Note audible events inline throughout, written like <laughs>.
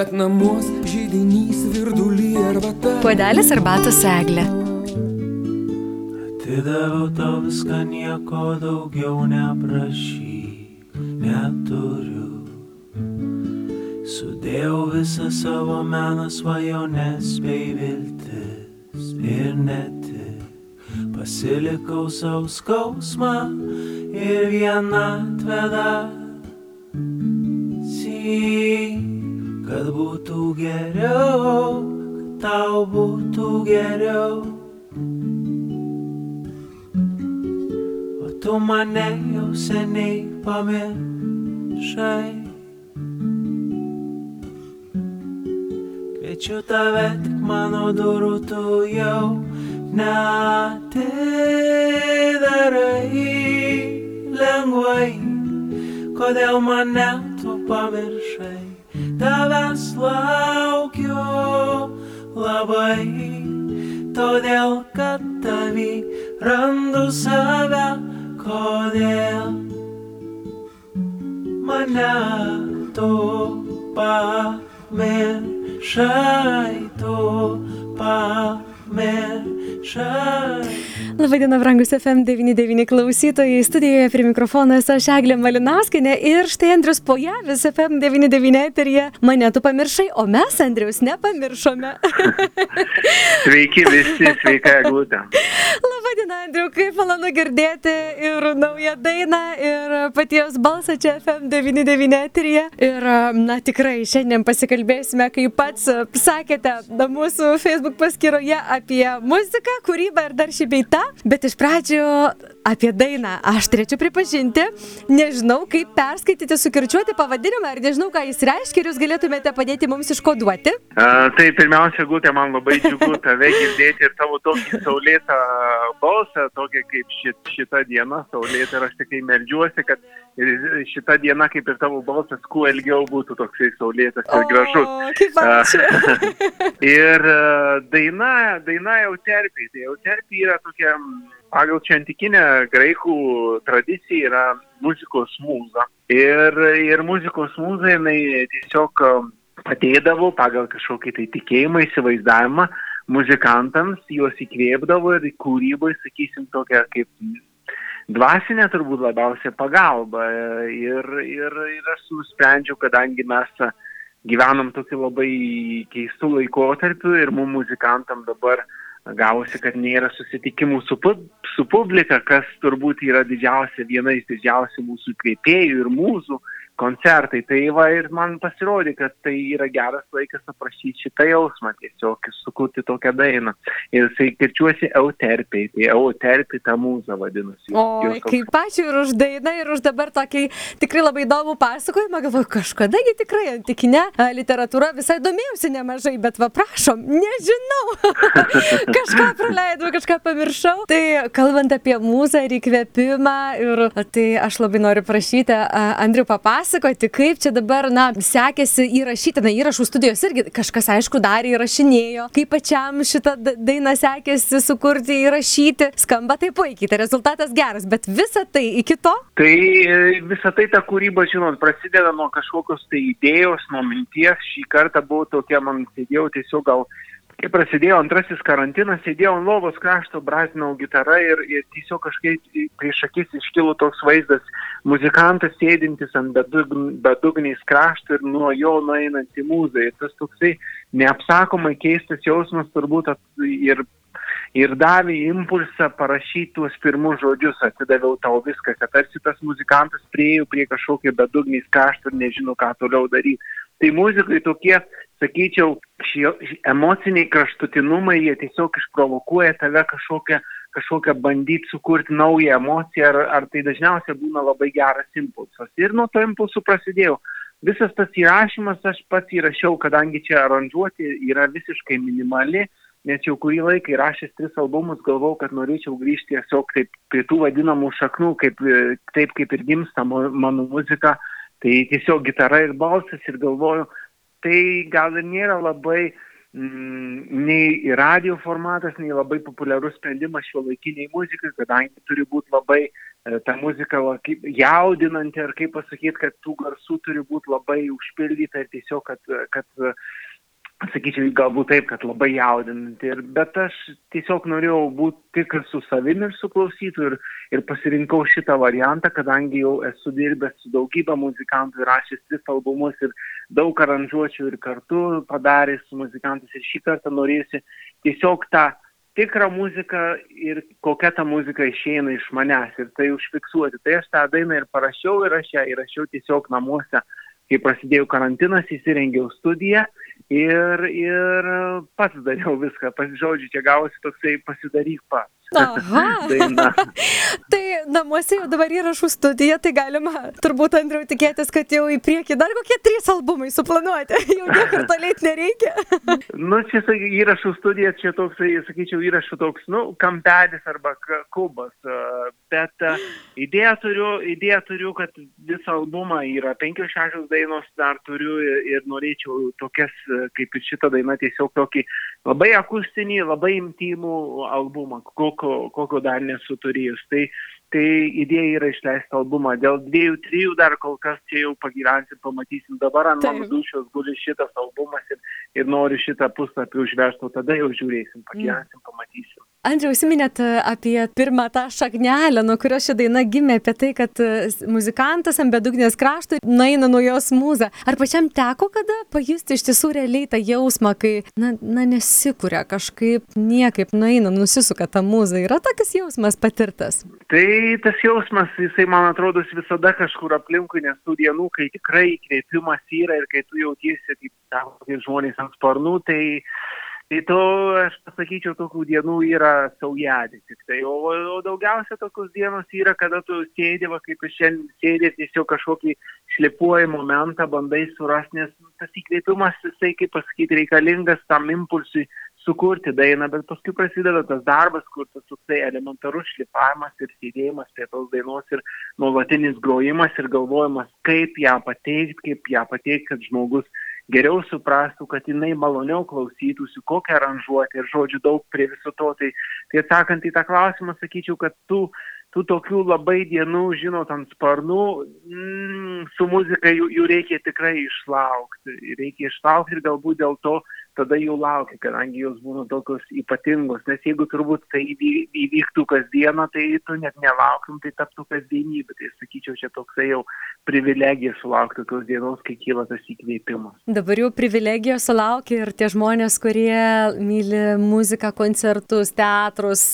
bet namuos žydinys virdulį arbata. Puodelis arbatos eglė. Atidaviau tau viską, nieko daugiau neprašyk, neturiu. Sudėjau visą savo meną svajonės bei viltis ir ne tik. Pasilikau savo skausmą ir vienatvę dar. Syk, kad būtų geriau, kad tau būtų geriau. O tu mane jau seniai pamiršai. Kviečiu tave tik mano durų, tu jau neatidarai lengvai. Kodėl mane tu pamiršai? Tavęs laukiu labai, todėl kad tavį randu save, kodėl mane tu pamiršai, tu Labadiena, brangus FM99 klausytojai. Studijoje prie mikrofono esu aš Eglė Malinauskinė ir štai Andrius Pojavis FM99 eterija. Mane tu pamiršai, o mes Andrius nepamiršome. <laughs> Sveiki visi, sveika Eglutė. Labadiena, Andriu, kaip malonu girdėti ir naują dainą, ir paties balsą čia FM99 eterija. Ir, na tikrai, šiandien pasikalbėsime, kaip pats sakėte, mūsų Facebook paskyroje apie muziką, kūrybą ir dar šį beitą. Bet iš pradžių apie dainą aš turėčiau pripažinti, nežinau, kaip perskaityti, sukirčiuoti pavadinimą ir nežinau, ką jis reiškia ir jūs galėtumėte padėti mums iškoduoti. Uh, tai pirmiausia, Gutė, man labai džiugu tave girdėti ir tavo tokį saulėtą balsą, tokia kaip šit, šita diena, saulėta ir aš tikrai melžiuosi, kad šita diena, kaip ir tavo balsas, kuo ilgiau būtų toksai saulėtas ir gražus. O, kaip ačiū. <laughs> ir uh, daina, daina jau terpiai, tai jau terpiai yra tokia pagal čia antikinę graikų tradiciją yra muzikos mūza. Ir, ir muzikos mūza jinai tiesiog padėdavo pagal kažkokį tai tikėjimą, įsivaizdavimą muzikantams, juos įkvėpdavo ir kūrybai, sakysim, tokia kaip dvasinė turbūt labiausiai pagalba. Ir, ir, ir aš nusprendžiau, kadangi mes gyvenam tokiu labai keistu laikotarpiu ir mums muzikantam dabar gavosi, kad nėra susitikimų su, pu su publika, kas turbūt yra didžiausia, viena iš didžiausių mūsų įkvėpėjų ir mūsų koncertai. Tai va ir man pasirodė, kad tai yra geras laikas aprašyti šitą jausmą, tiesiog sukurti tokią dainą. Ir jisai kirčiuosi euterpiai, tai euterpiai ta mūza vadinasi. O, kaip ačiū ir už dainą, ir už dabar tokį tikrai labai įdomų pasakojimą. Galvoju, kažkadagi tikrai antikinė literatūra visai domėjausi nemažai, bet va prašom, nežinau. <laughs> kažką praleidau, kažką pamiršau. Tai kalbant apie mūzą ir įkvėpimą, ir tai aš labai noriu prašyti Andriu papasakoti papasakoti, kaip čia dabar, na, sekėsi įrašyti, na, įrašų studijos irgi kažkas, aišku, darė, įrašinėjo, kaip pačiam šitą dainą sekėsi sukurti, įrašyti, skamba taip puikiai, tai rezultatas geras, bet visa tai iki to? Tai visa tai ta kūryba, žinot, prasideda nuo kažkokios tai idėjos, nuo minties, šį kartą buvo tokia, man sėdėjau tiesiog gal kai prasidėjo antrasis karantinas, sėdėjau ant lovos krašto, brazinau gitarą ir, ir tiesiog kažkaip prieš akis iškilo toks vaizdas, muzikantas sėdintis ant bedugniais krašto ir nuo jo nueinant į mūzą. Ir tas toksai neapsakomai keistas jausmas turbūt ir, ir davė impulsą parašyti tuos pirmus žodžius, atidaviau tau viską, kad tarsi tas muzikantas priejo prie kažkokio bedugniais krašto ir nežino, ką toliau daryti. Tai muzikai tokie, sakyčiau, šie emociniai kraštutinumai, jie tiesiog išprovokuoja tave kažkokią, kažkokią bandyti sukurti naują emociją, ar, ar tai dažniausiai būna labai geras impulsas. Ir nuo to impulsų prasidėjau. Visas tas įrašymas aš pats įrašiau, kadangi čia aranžuoti yra visiškai minimali, nes jau kurį laiką įrašęs tris albumus galvau, kad norėčiau grįžti tiesiog taip prie tų vadinamų šaknų, kaip, taip kaip ir gimsta mano muzika Tai tiesiog gitara ir balsas ir galvoju, tai gal ir nėra labai mm, nei į radio formatas, nei labai populiarus sprendimas šio laikiniai muzikai, kadangi turi būti labai e, ta muzika jaudinanti, ar kaip pasakyti, kad tų garsų turi būti labai užpildyta ir tiesiog, kad, kad sakyčiau, galbūt taip, kad labai jaudinanti. Ir, bet aš tiesiog norėjau būti tik su savimi ir su klausytu ir, ir pasirinkau šitą variantą, kadangi jau esu dirbęs su daugybė muzikantų ir rašęs tris albumus ir daug aranžuočių ir kartu padaręs su muzikantais. Ir šį kartą norėjusi tiesiog tą tikrą muziką ir kokia ta muzika išeina iš manęs ir tai užfiksuoti. Tai aš tą dainą ir parašiau ir aš ją įrašiau tiesiog namuose kai prasidėjo karantinas, įsirengiau studiją ir, ir pats dariau viską. Žodžiu, čia gavosi toksai pasidaryk pats. Aha. tai namuose jau dabar įrašų studija, tai galima turbūt Andriau tikėtis, kad jau į priekį dar kokie trys albumai suplanuoti, <laughs> jau niekur toliai nereikia. nu, čia įrašų studija, čia toks, sakyčiau, įrašų toks, nu, kampelis arba kubas, bet idėją turiu, idėją turiu, kad visą albumą yra penkios šešios dainos, dar turiu ir norėčiau tokias, kaip ir šitą dainą, tiesiog tokį labai akustinį, labai intimų albumą, kokio, kokio dar nesu turėjus. Tai, tai idėja yra išleisti albumą. Dėl dviejų, trijų dar kol kas čia jau pagyvensim, pamatysim. Dabar ant mano dušios guli šitas albumas ir, ir noriu šitą puslapį užvežti, o tada jau žiūrėsim, pagyvensim, pamatysim. Andriau, užsiminėt e, apie pirmą tą šaknelę, nuo kurios ši daina gimė, apie tai, kad e, muzikantas ant bedugnės krašto naina nuo jos mūzą. Ar pačiam teko kada pajusti iš tiesų realiai tą jausmą, kai, na, na nesikuria kažkaip, niekaip naina, nusisuka ta mūza. Yra toks jausmas patirtas? Tai tas jausmas, jisai, man atrodo, visada kažkur aplinkui, nes tų dienų, kai tikrai įkvėpimas yra ir kai tu jautiesi kaip tavo žmonės ant sparnų, tai Tai to, aš pasakyčiau, tokių dienų yra saujelė tik tai, o, o daugiausia tokios dienos yra, kada tu sėdė, va, kaip šiandien sėdė, tiesiog kažkokį šlipuoji momentą, bandai surasti, nes tas įkvėpimas, jisai, kaip pasakyti, reikalingas tam impulsui sukurti dainą, bet paskui prasideda tas darbas, kur tas toksai elementarus šlipavimas ir sėdėjimas prie tos dainos ir nuolatinis grojimas ir galvojimas, kaip ją pateikti, kaip ją pateikti, kad žmogus geriau suprastų, kad jinai maloniau klausytųsi, kokią aranžuotę ir žodžių daug prie viso to. Tai, tai atsakant į tą klausimą, sakyčiau, kad tų, tų tokių labai dienų, žinot, ant sparnų, mm, su muzika jų, jų reikia tikrai išlaukti. Reikia išlaukti ir galbūt dėl to tada jų laukia, kadangi jos būna tokios ypatingos. Nes jeigu turbūt tai įvyktų kasdieną, tai tu net nelauktum, tai taptų kasdienybė. Tai sakyčiau, čia toksai jau privilegija sulaukti tokios dienos, kai kyla tas įkvėpimas. Dabar jau privilegija sulaukia ir tie žmonės, kurie myli muziką, koncertus, teatrus,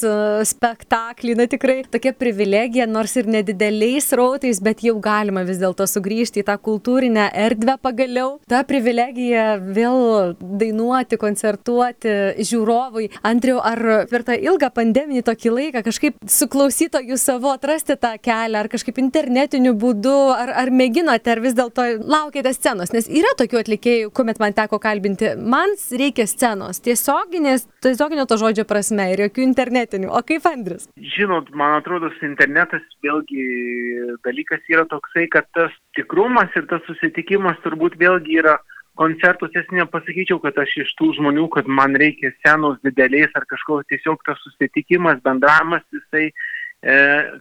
spektaklį. Na tikrai tokia privilegija, nors ir nedideliais rautais, bet jau galima vis dėlto sugrįžti į tą kultūrinę erdvę pagaliau. Ta privilegija vėl dainuoti dainuoti, koncertuoti žiūrovui. Andriu, ar per tą ilgą pandeminį tokį laiką kažkaip su klausytoju savo atrasti tą kelią, ar kažkaip internetiniu būdu, ar, ar mėginote, ar vis dėlto laukėte scenos? Nes yra tokių atlikėjų, kuomet man teko kalbinti, man reikia scenos, tiesioginės, tiesioginio to žodžio prasme ir jokių internetinių. O kaip Andris? Žinot, man atrodo, internetas vėlgi dalykas yra toksai, kad tas tikrumas ir tas susitikimas turbūt vėlgi yra koncertus jas nepasakyčiau, kad aš iš tų žmonių, kad man reikia senos didelės ar kažko, tiesiog tas susitikimas, bendravimas, jisai, e,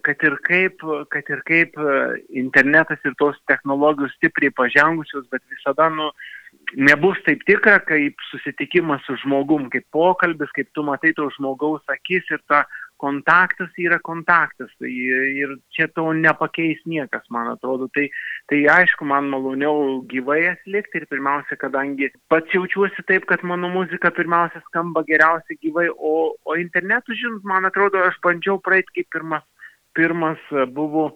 kad ir kaip, kad ir kaip e, internetas ir tos technologijos stipriai pažengusios, bet visada, nu, nebus taip tikra, kaip susitikimas su žmogum, kaip pokalbis, kaip tu matai to žmogaus akis ir ta kontaktas yra kontaktas. Tai ir čia to nepakeis niekas, man atrodo. Tai, tai aišku, man maloniau gyvai atlikti ir pirmiausia, kadangi pats jaučiuosi taip, kad mano muzika pirmiausia skamba geriausiai gyvai, o, o internetu, žinot, man atrodo, aš bandžiau praeiti kaip pirmas, pirmas buvo,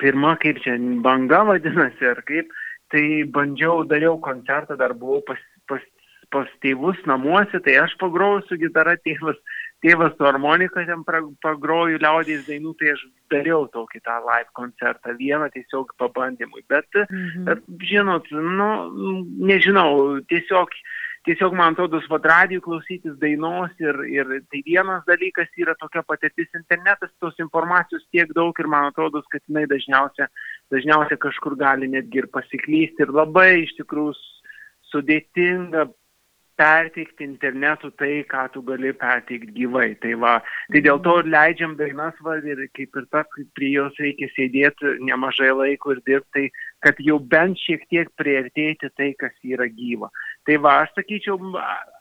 pirma, kaip čia, banga vadinasi, ar kaip, tai bandžiau, dariau koncertą, dar buvau pas, pas, pas tėvus namuose, tai aš pagrojau su gitara tėvas tėvas su harmonika ten pagroju liaudies dainų, tai aš dariau tokį tą live koncertą, vieną tiesiog pabandymui. Bet, mhm. bet žinot, nu, nežinau, tiesiog, tiesiog man atrodo, vad radijų klausytis dainos ir, ir tai vienas dalykas yra tokia patirtis internetas, tos informacijos tiek daug ir man atrodo, kad jinai dažniausiai, dažniausiai kažkur gali netgi ir pasiklysti ir labai iš tikrųjų sudėtinga perteikti internetu tai, ką tu gali perteikti gyvai. Tai, va, tai dėl to ir leidžiam dainas va, ir kaip ir tas, prie jos reikia sėdėti nemažai laiko ir dirbti, tai kad jau bent šiek tiek prieartėti tai, kas yra gyva. Tai va, aš sakyčiau,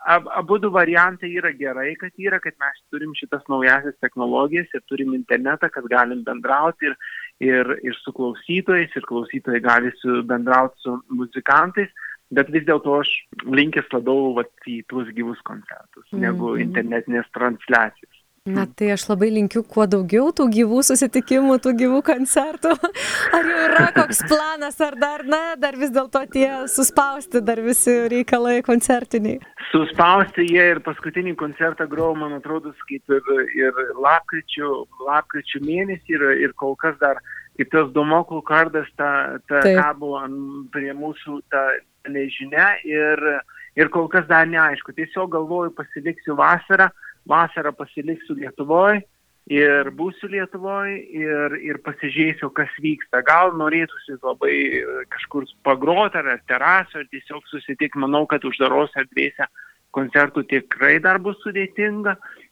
ab, abu du variantai yra gerai, kad yra, kad mes turim šitas naujasias technologijas ir turim internetą, kad galim bendrauti ir, ir, ir su klausytojais, ir klausytojai gali su, bendrauti su muzikantais bet vis dėlto aš linkęs labiau vat, į tuos gyvus koncertus mm -hmm. negu internetinės transliacijas. Na tai aš labai linkiu kuo daugiau tų gyvų susitikimų, tų gyvų koncertų. <laughs> Ar jau yra koks planas, ar dar, na, dar vis dėlto tie suspausti, dar visi reikalai koncertiniai? Suspausti jie ir paskutinį koncertą grau, man atrodo, kaip ir, ir lapkričio, lapkričio mėnesį ir, ir kol kas dar kaip tas domoklų kardas ta, ta kabo prie mūsų ta nežinia ir, ir kol kas dar neaišku. Tiesiog galvoju, pasiliksiu vasarą, vasarą pasiliksiu Lietuvoje ir būsiu Lietuvoje ir, ir pasižiūrėsiu, kas vyksta. Gal norėtųsi labai kažkur pagroti ar terasą, ar tiesiog susitikti. Manau, kad uždaros erdvėse koncertų tikrai dar bus sudėtinga. Mm,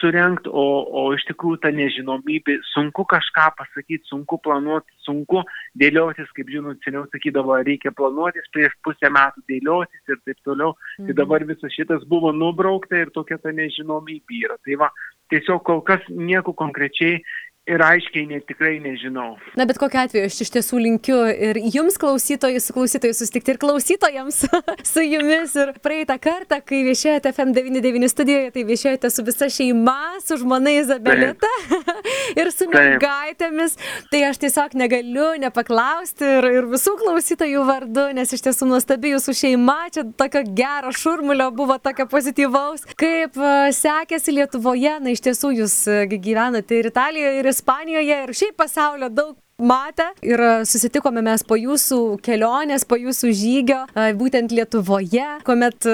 surenkt, o, o iš tikrųjų ta nežinomybė, sunku kažką pasakyti, sunku planuoti, sunku dėliotis, kaip žinot, seniau sakydavo, reikia planuotis prieš pusę metų dėliotis ir taip toliau. Tai mhm. Tai dabar visas šitas buvo nubraukta ir tokia ta nežinomybė yra. Tai va, tiesiog kol kas nieko konkrečiai ir aiškiai net tikrai nežinau. Na, bet kokiu atveju aš iš tiesų linkiu ir jums klausytojai su klausytojai susitikti, ir klausytojams <laughs> su jumis. Ir praeitą kartą, kai viešėjote FM99 studijoje, tai viešėjote su visa šeima, su žmona Izabelita <laughs> ir su mergaitėmis. Tai aš tiesiog negaliu nepaklausti ir, ir visų klausytojų vardu, nes iš tiesų nuostabi jūsų šeima, čia tokio gero šurmulio buvo, tokio pozityvaus. Kaip e, sekėsi Lietuvoje, na iš tiesų jūs e, gyvenate ir Italijoje, ir Ispanijoje ir šiaip pasaulio daug matę ir susitikome mes po jūsų kelionės, po jūsų žygio, būtent Lietuvoje, kuomet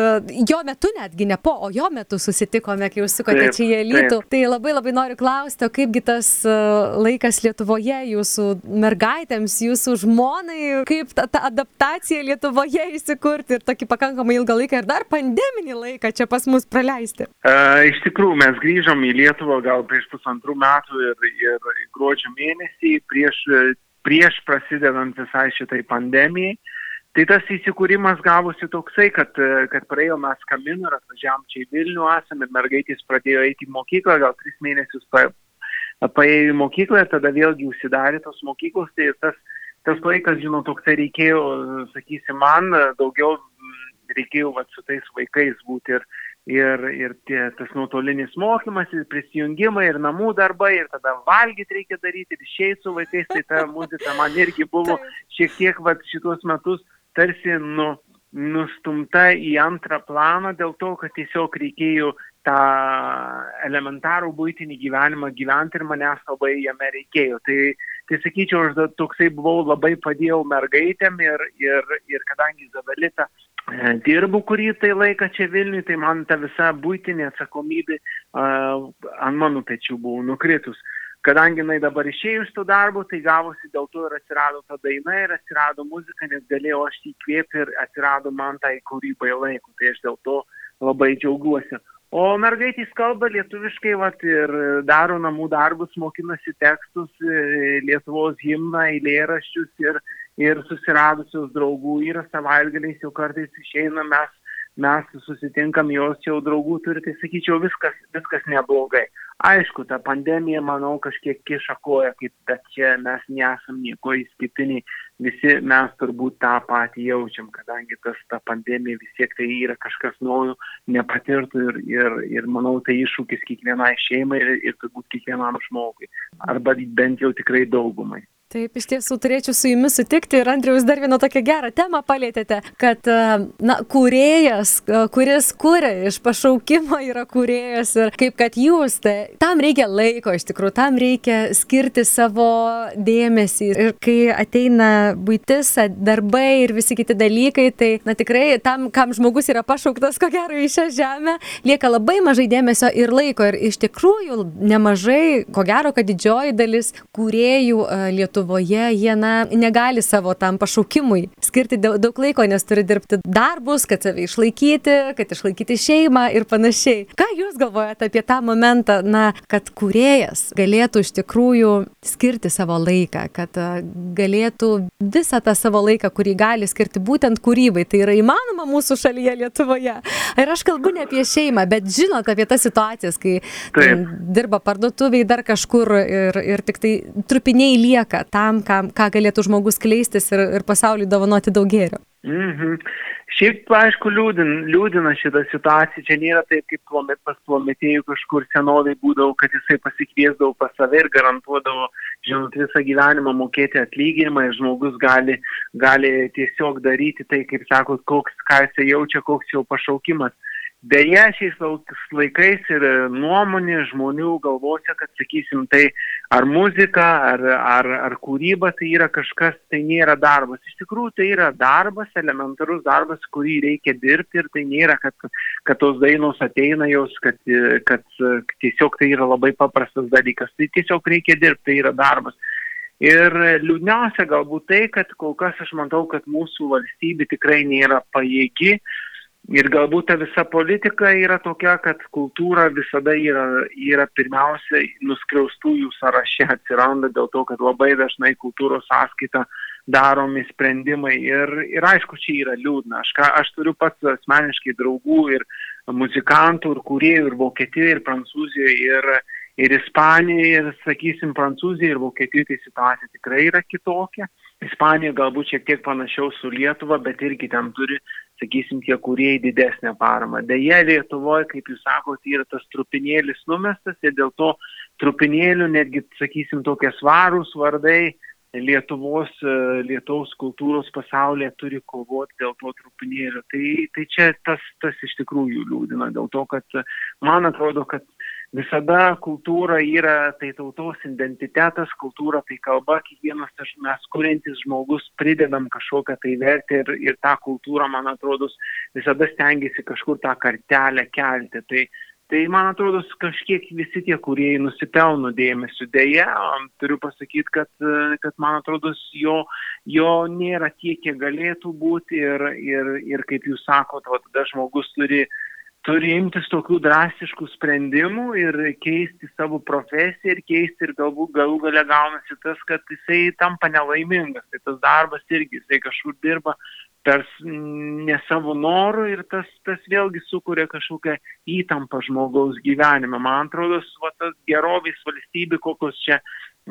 jo metu netgi ne po, o jo metu susitikome, kai užsukote čia į Lytų. Tai labai labai noriu klausti, o kaipgi tas laikas Lietuvoje jūsų mergaitėms, jūsų žmonai, kaip ta, ta adaptacija Lietuvoje įsikurti ir tokį pakankamai ilgą laiką ir dar pandeminį laiką čia pas mus praleisti. Uh, iš tikrųjų, mes grįžom į Lietuvą gal prieš pusantrų metų ir, ir gruodžio mėnesį prieš prieš prasidedant visai šitai pandemijai. Tai tas įsikūrimas gavosi toksai, kad, kad praėjome mes kaminu ir atvažiavam čia į Vilnių esame ir mergaitės pradėjo eiti į mokyklą, gal tris mėnesius pa, paėjo į mokyklą ir tada vėlgi užsidarė tos mokyklos. Tai tas, tas laikas, žinau, toksai reikėjo, sakysim, man daugiau reikėjo vat, su tais vaikais būti ir, ir, ir tie, tas nuotolinis mokymas, ir prisijungimai, ir namų darbai, ir tada valgyti reikia daryti, ir išeiti su vaikais, tai ta muzika man irgi buvo <laughs> šiek tiek vat, šitos metus tarsi nu, nustumta į antrą planą dėl to, kad tiesiog reikėjo tą elementarų būtinį gyvenimą gyventi ir manęs labai jame reikėjo. Tai, tai sakyčiau, aš toksai buvau labai padėjau mergaitėm ir, ir, ir kadangi Izabelita e, dirbu kurį tai laiką čia Vilniui, tai man ta visa būtinė atsakomybė uh, ant mano pečių buvo nukritus. Kadangi jinai dabar išėjus tų darbų, tai gavosi dėl to ir atsirado ta daina ir atsirado muzika, nes galėjau aš įkvėpti ir atsirado man tai kūrybai laiko. Tai aš dėl to labai džiaugiuosi. O mergaitės kalba lietuviškai vat, ir daro namų darbus, mokinasi tekstus, e, Lietuvos himną, eilėraščius ir, ir susiradusios draugų yra savaitgaliais, jau kartais išeina mes, mes susitinkam, jos jau draugų turi, tai sakyčiau, viskas, viskas neblogai. Aišku, ta pandemija, manau, kažkiek kiša koją, kaip, bet čia mes nesam nieko įskirtiniai, visi mes turbūt tą patį jaučiam, kadangi tas, ta pandemija vis tiek tai yra kažkas naujo, nepatirtų ir, ir, ir manau, tai iššūkis kiekvienai šeimai ir, ir turbūt kiekvienam žmogui, arba bent jau tikrai daugumai. Taip, iš tiesų turėčiau su jumis sutikti ir Andrius dar vieną tokią gerą temą palėtėte, kad, e, na, kūrėjas, e, kuris kūrė iš pašaukimo yra kūrėjas ir kaip kad jūs, tai tam reikia laiko, iš tikrųjų, tam reikia skirti savo dėmesį. Ir kai ateina būtis, darbai ir visi kiti dalykai, tai, na, tikrai tam, kam žmogus yra pašauktas, ko gero, į šią žemę, lieka labai mažai dėmesio ir laiko. Ir iš tikrųjų nemažai, ko gero, kad didžioji dalis kūrėjų e, lietuvių Lietuvoje jie na, negali savo tam pašaukimui skirti daug laiko, nes turi dirbti darbus, kad save išlaikyti, kad išlaikyti šeimą ir panašiai. Ką Jūs galvojate apie tą momentą, na, kad kuriejas galėtų iš tikrųjų skirti savo laiką, kad galėtų visą tą savo laiką, kurį gali skirti būtent kūrybai, tai yra įmanoma mūsų šalyje Lietuvoje. Ir aš kalbu ne apie šeimą, bet žinot apie tas situacijas, kai dirba parduotuviai dar kažkur ir, ir tik tai trupiniai lieka tam, kam, ką galėtų žmogus kleistis ir, ir pasauliui dovanoti daug gėrio. Mhm. Šiaip, aišku, liūdin, liūdina šitą situaciją. Čia nėra taip, kaip plomet, pas plometėjų kažkur senovai būdavo, kad jisai pasikviesdavo pas save ir garantuodavo, žinot, visą gyvenimą mokėti atlyginimą ir žmogus gali, gali tiesiog daryti tai, kaip sakot, koks, ką jisai jaučia, koks jo pašaukimas. Deja, šiais laikais ir nuomonė žmonių galvose, kad, sakysim, tai ar muzika, ar, ar, ar kūryba tai yra kažkas, tai nėra darbas. Iš tikrųjų, tai yra darbas, elementarus darbas, kurį reikia dirbti ir tai nėra, kad, kad tos dainos ateina jos, kad, kad tiesiog tai yra labai paprastas dalykas. Tai tiesiog reikia dirbti, tai yra darbas. Ir liūdniausia galbūt tai, kad kol kas aš matau, kad mūsų valstybė tikrai nėra pajėgi uh, Ir galbūt ta visa politika yra tokia, kad kultūra visada yra, yra pirmiausia nuskriaustųjų sąraše atsiranda dėl to, kad labai dažnai kultūros sąskaita daromi sprendimai. Ir, ir aišku, čia yra liūdna. Aš, ką, aš turiu pats asmeniškai draugų ir muzikantų, ir kūrėjų, ir Vokietijoje, ir Prancūzijoje, ir, ir Ispanijoje, ir, sakysim, Prancūzijoje, ir Vokietijoje tai situacija tikrai yra kitokia. Ispanija galbūt šiek tiek panašiau su Lietuva, bet irgi ten turi sakysim, tie kuriejai didesnę paramą. Deja, Lietuvoje, kaip jūs sakote, yra tas trupinėlis numestas ir dėl to trupinėlių netgi, sakysim, tokie svarūs vardai Lietuvos, Lietuvos kultūros pasaulyje turi kovoti dėl to trupinėlio. Tai, tai čia tas, tas iš tikrųjų liūdina, dėl to, kad man atrodo, kad visada kultūra yra tai tautos identitetas, kultūra tai kalba, kiekvienas mes kuriantis žmogus pridedam kažkokią tai vertę ir, ir tą kultūrą, man atrodo, visada stengiasi kažkur tą kartelę kelti. Tai, tai man atrodo, kažkiek visi tie, kurie nusipelno dėmesio. Deja, turiu pasakyti, kad, kad man atrodo, jo, jo nėra tiek, kiek galėtų būti ir, ir, ir kaip jūs sakote, tada žmogus turi turi imtis tokių drastiškų sprendimų ir keisti savo profesiją ir keisti ir galbūt galų gale gaunasi tas, kad jisai tampa nelaimingas. Tai tas darbas irgi, jisai kažkur dirba per ne savo norų ir tas, tas vėlgi sukuria kažkokią įtampą žmogaus gyvenime. Man atrodo, va, tas gerovės valstybė, kokios čia,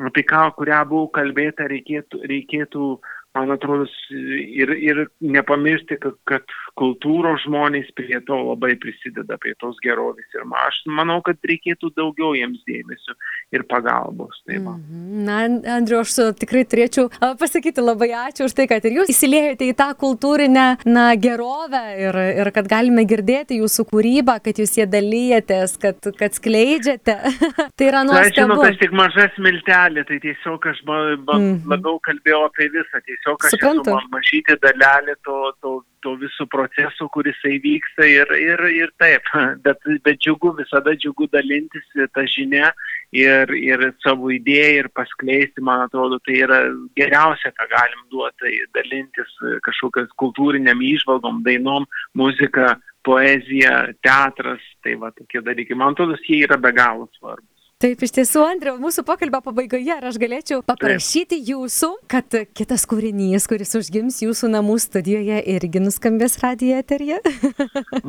apie ką, kurią buvo kalbėta, reikėtų, reikėtų man atrodo, ir, ir nepamiršti, kad, kad kultūros žmonės prie to labai prisideda, prie tos gerovės. Ir aš manau, kad reikėtų daugiau jiems dėmesio ir pagalbos. Tai man. Mhm. Na, Andriu, aš tikrai turėčiau pasakyti labai ačiū už tai, kad ir jūs įsiliejate į tą kultūrinę na, gerovę ir, ir kad galime girdėti jūsų kūrybą, kad jūs jie dalyjatės, kad, kad skleidžiate. <laughs> tai yra nuostabu. Aš žinau, aš tik maža smiltelė, tai tiesiog aš ba, ba, mm -hmm. labiau kalbėjau apie visą. Tiesiog tiesiog aš Suprantu. esu mažytė dalelė to, to, to viso proceso, kuris įvyksta ir, ir, ir taip, <laughs> bet, bet džiugu, visada džiugu dalintis tą žinią ir, ir savo idėją ir paskleisti, man atrodo, tai yra geriausia, ką galim duoti, tai dalintis kažkokias kultūriniam išvalgom, dainom, muzika, poezija, teatras, tai va tokie dalykai, man atrodo, jie yra be galo svarbus. Taip, iš tiesų, Andriu, mūsų pokalbio pabaigoje ar aš galėčiau paprašyti jūsų, kad kitas kūrinys, kuris užgims jūsų namų studijoje, irgi nuskambės radijo eterija?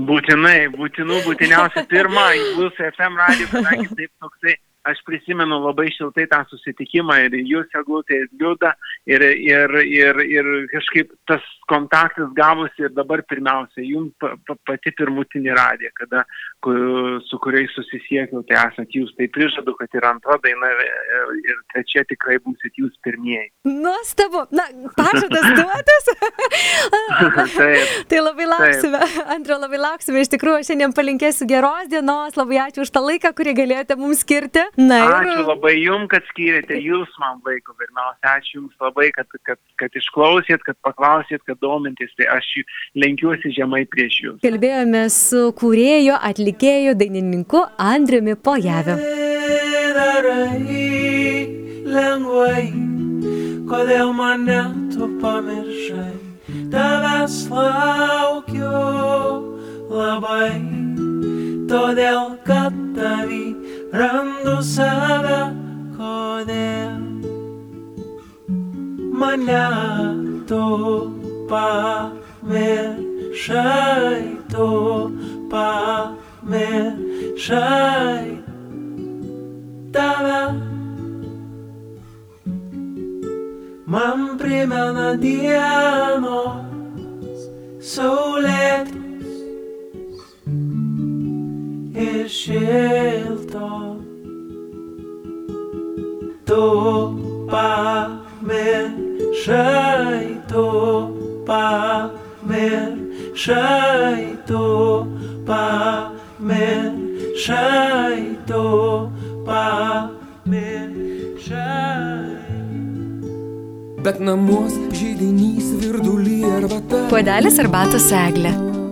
būtinai, būtinų, būtiniausia pirma, bus FM radio, kadangi taip toksai aš prisimenu labai šiltai tą susitikimą ir jūs, Eglutė, ir Liuda, ir, ir, ir, ir kažkaip tas kontaktas gavosi ir dabar pirmiausia, jums pa, pa, pati pirmutinė radija, kada, su kuriais susisiekiau, tai esate jūs, tai prižadu, kad ir antra daina ir trečia tikrai būsit jūs pirmieji. Nuostabu, na, pažadas duotas. <laughs> <laughs> tai labai lauksime, Andriu, labai lauksime, iš tikrųjų, šiandien palinkėsiu geros dienos, labai ačiū už tą laiką, kurį galėjote mums skirti. Na, ir... Ačiū labai jums, kad skyrėte jūs man laiko. Pirmiausia, ačiū jums labai, kad, kad, kad išklausėt, kad paklausėt, kad domintės. Tai aš lenkiuosi žemai prieš jūs. Kalbėjome su kūrėjo, atlikėjų, dainininku Andriumi Pojaviu. lengvai kodėl mane tu pamiršai, tavęs laukiu labai, todėl kad tavį randu save, kodėl mane tu pamiršai, tu pamiršai tave. Man primena dienos saulėtos ir šiltos. Tu pamiršai, tu pamiršai, tu pamiršai, tu pamiršai. Bet namuos žydinys virdulį arbata. Puodelis arbatos eglė.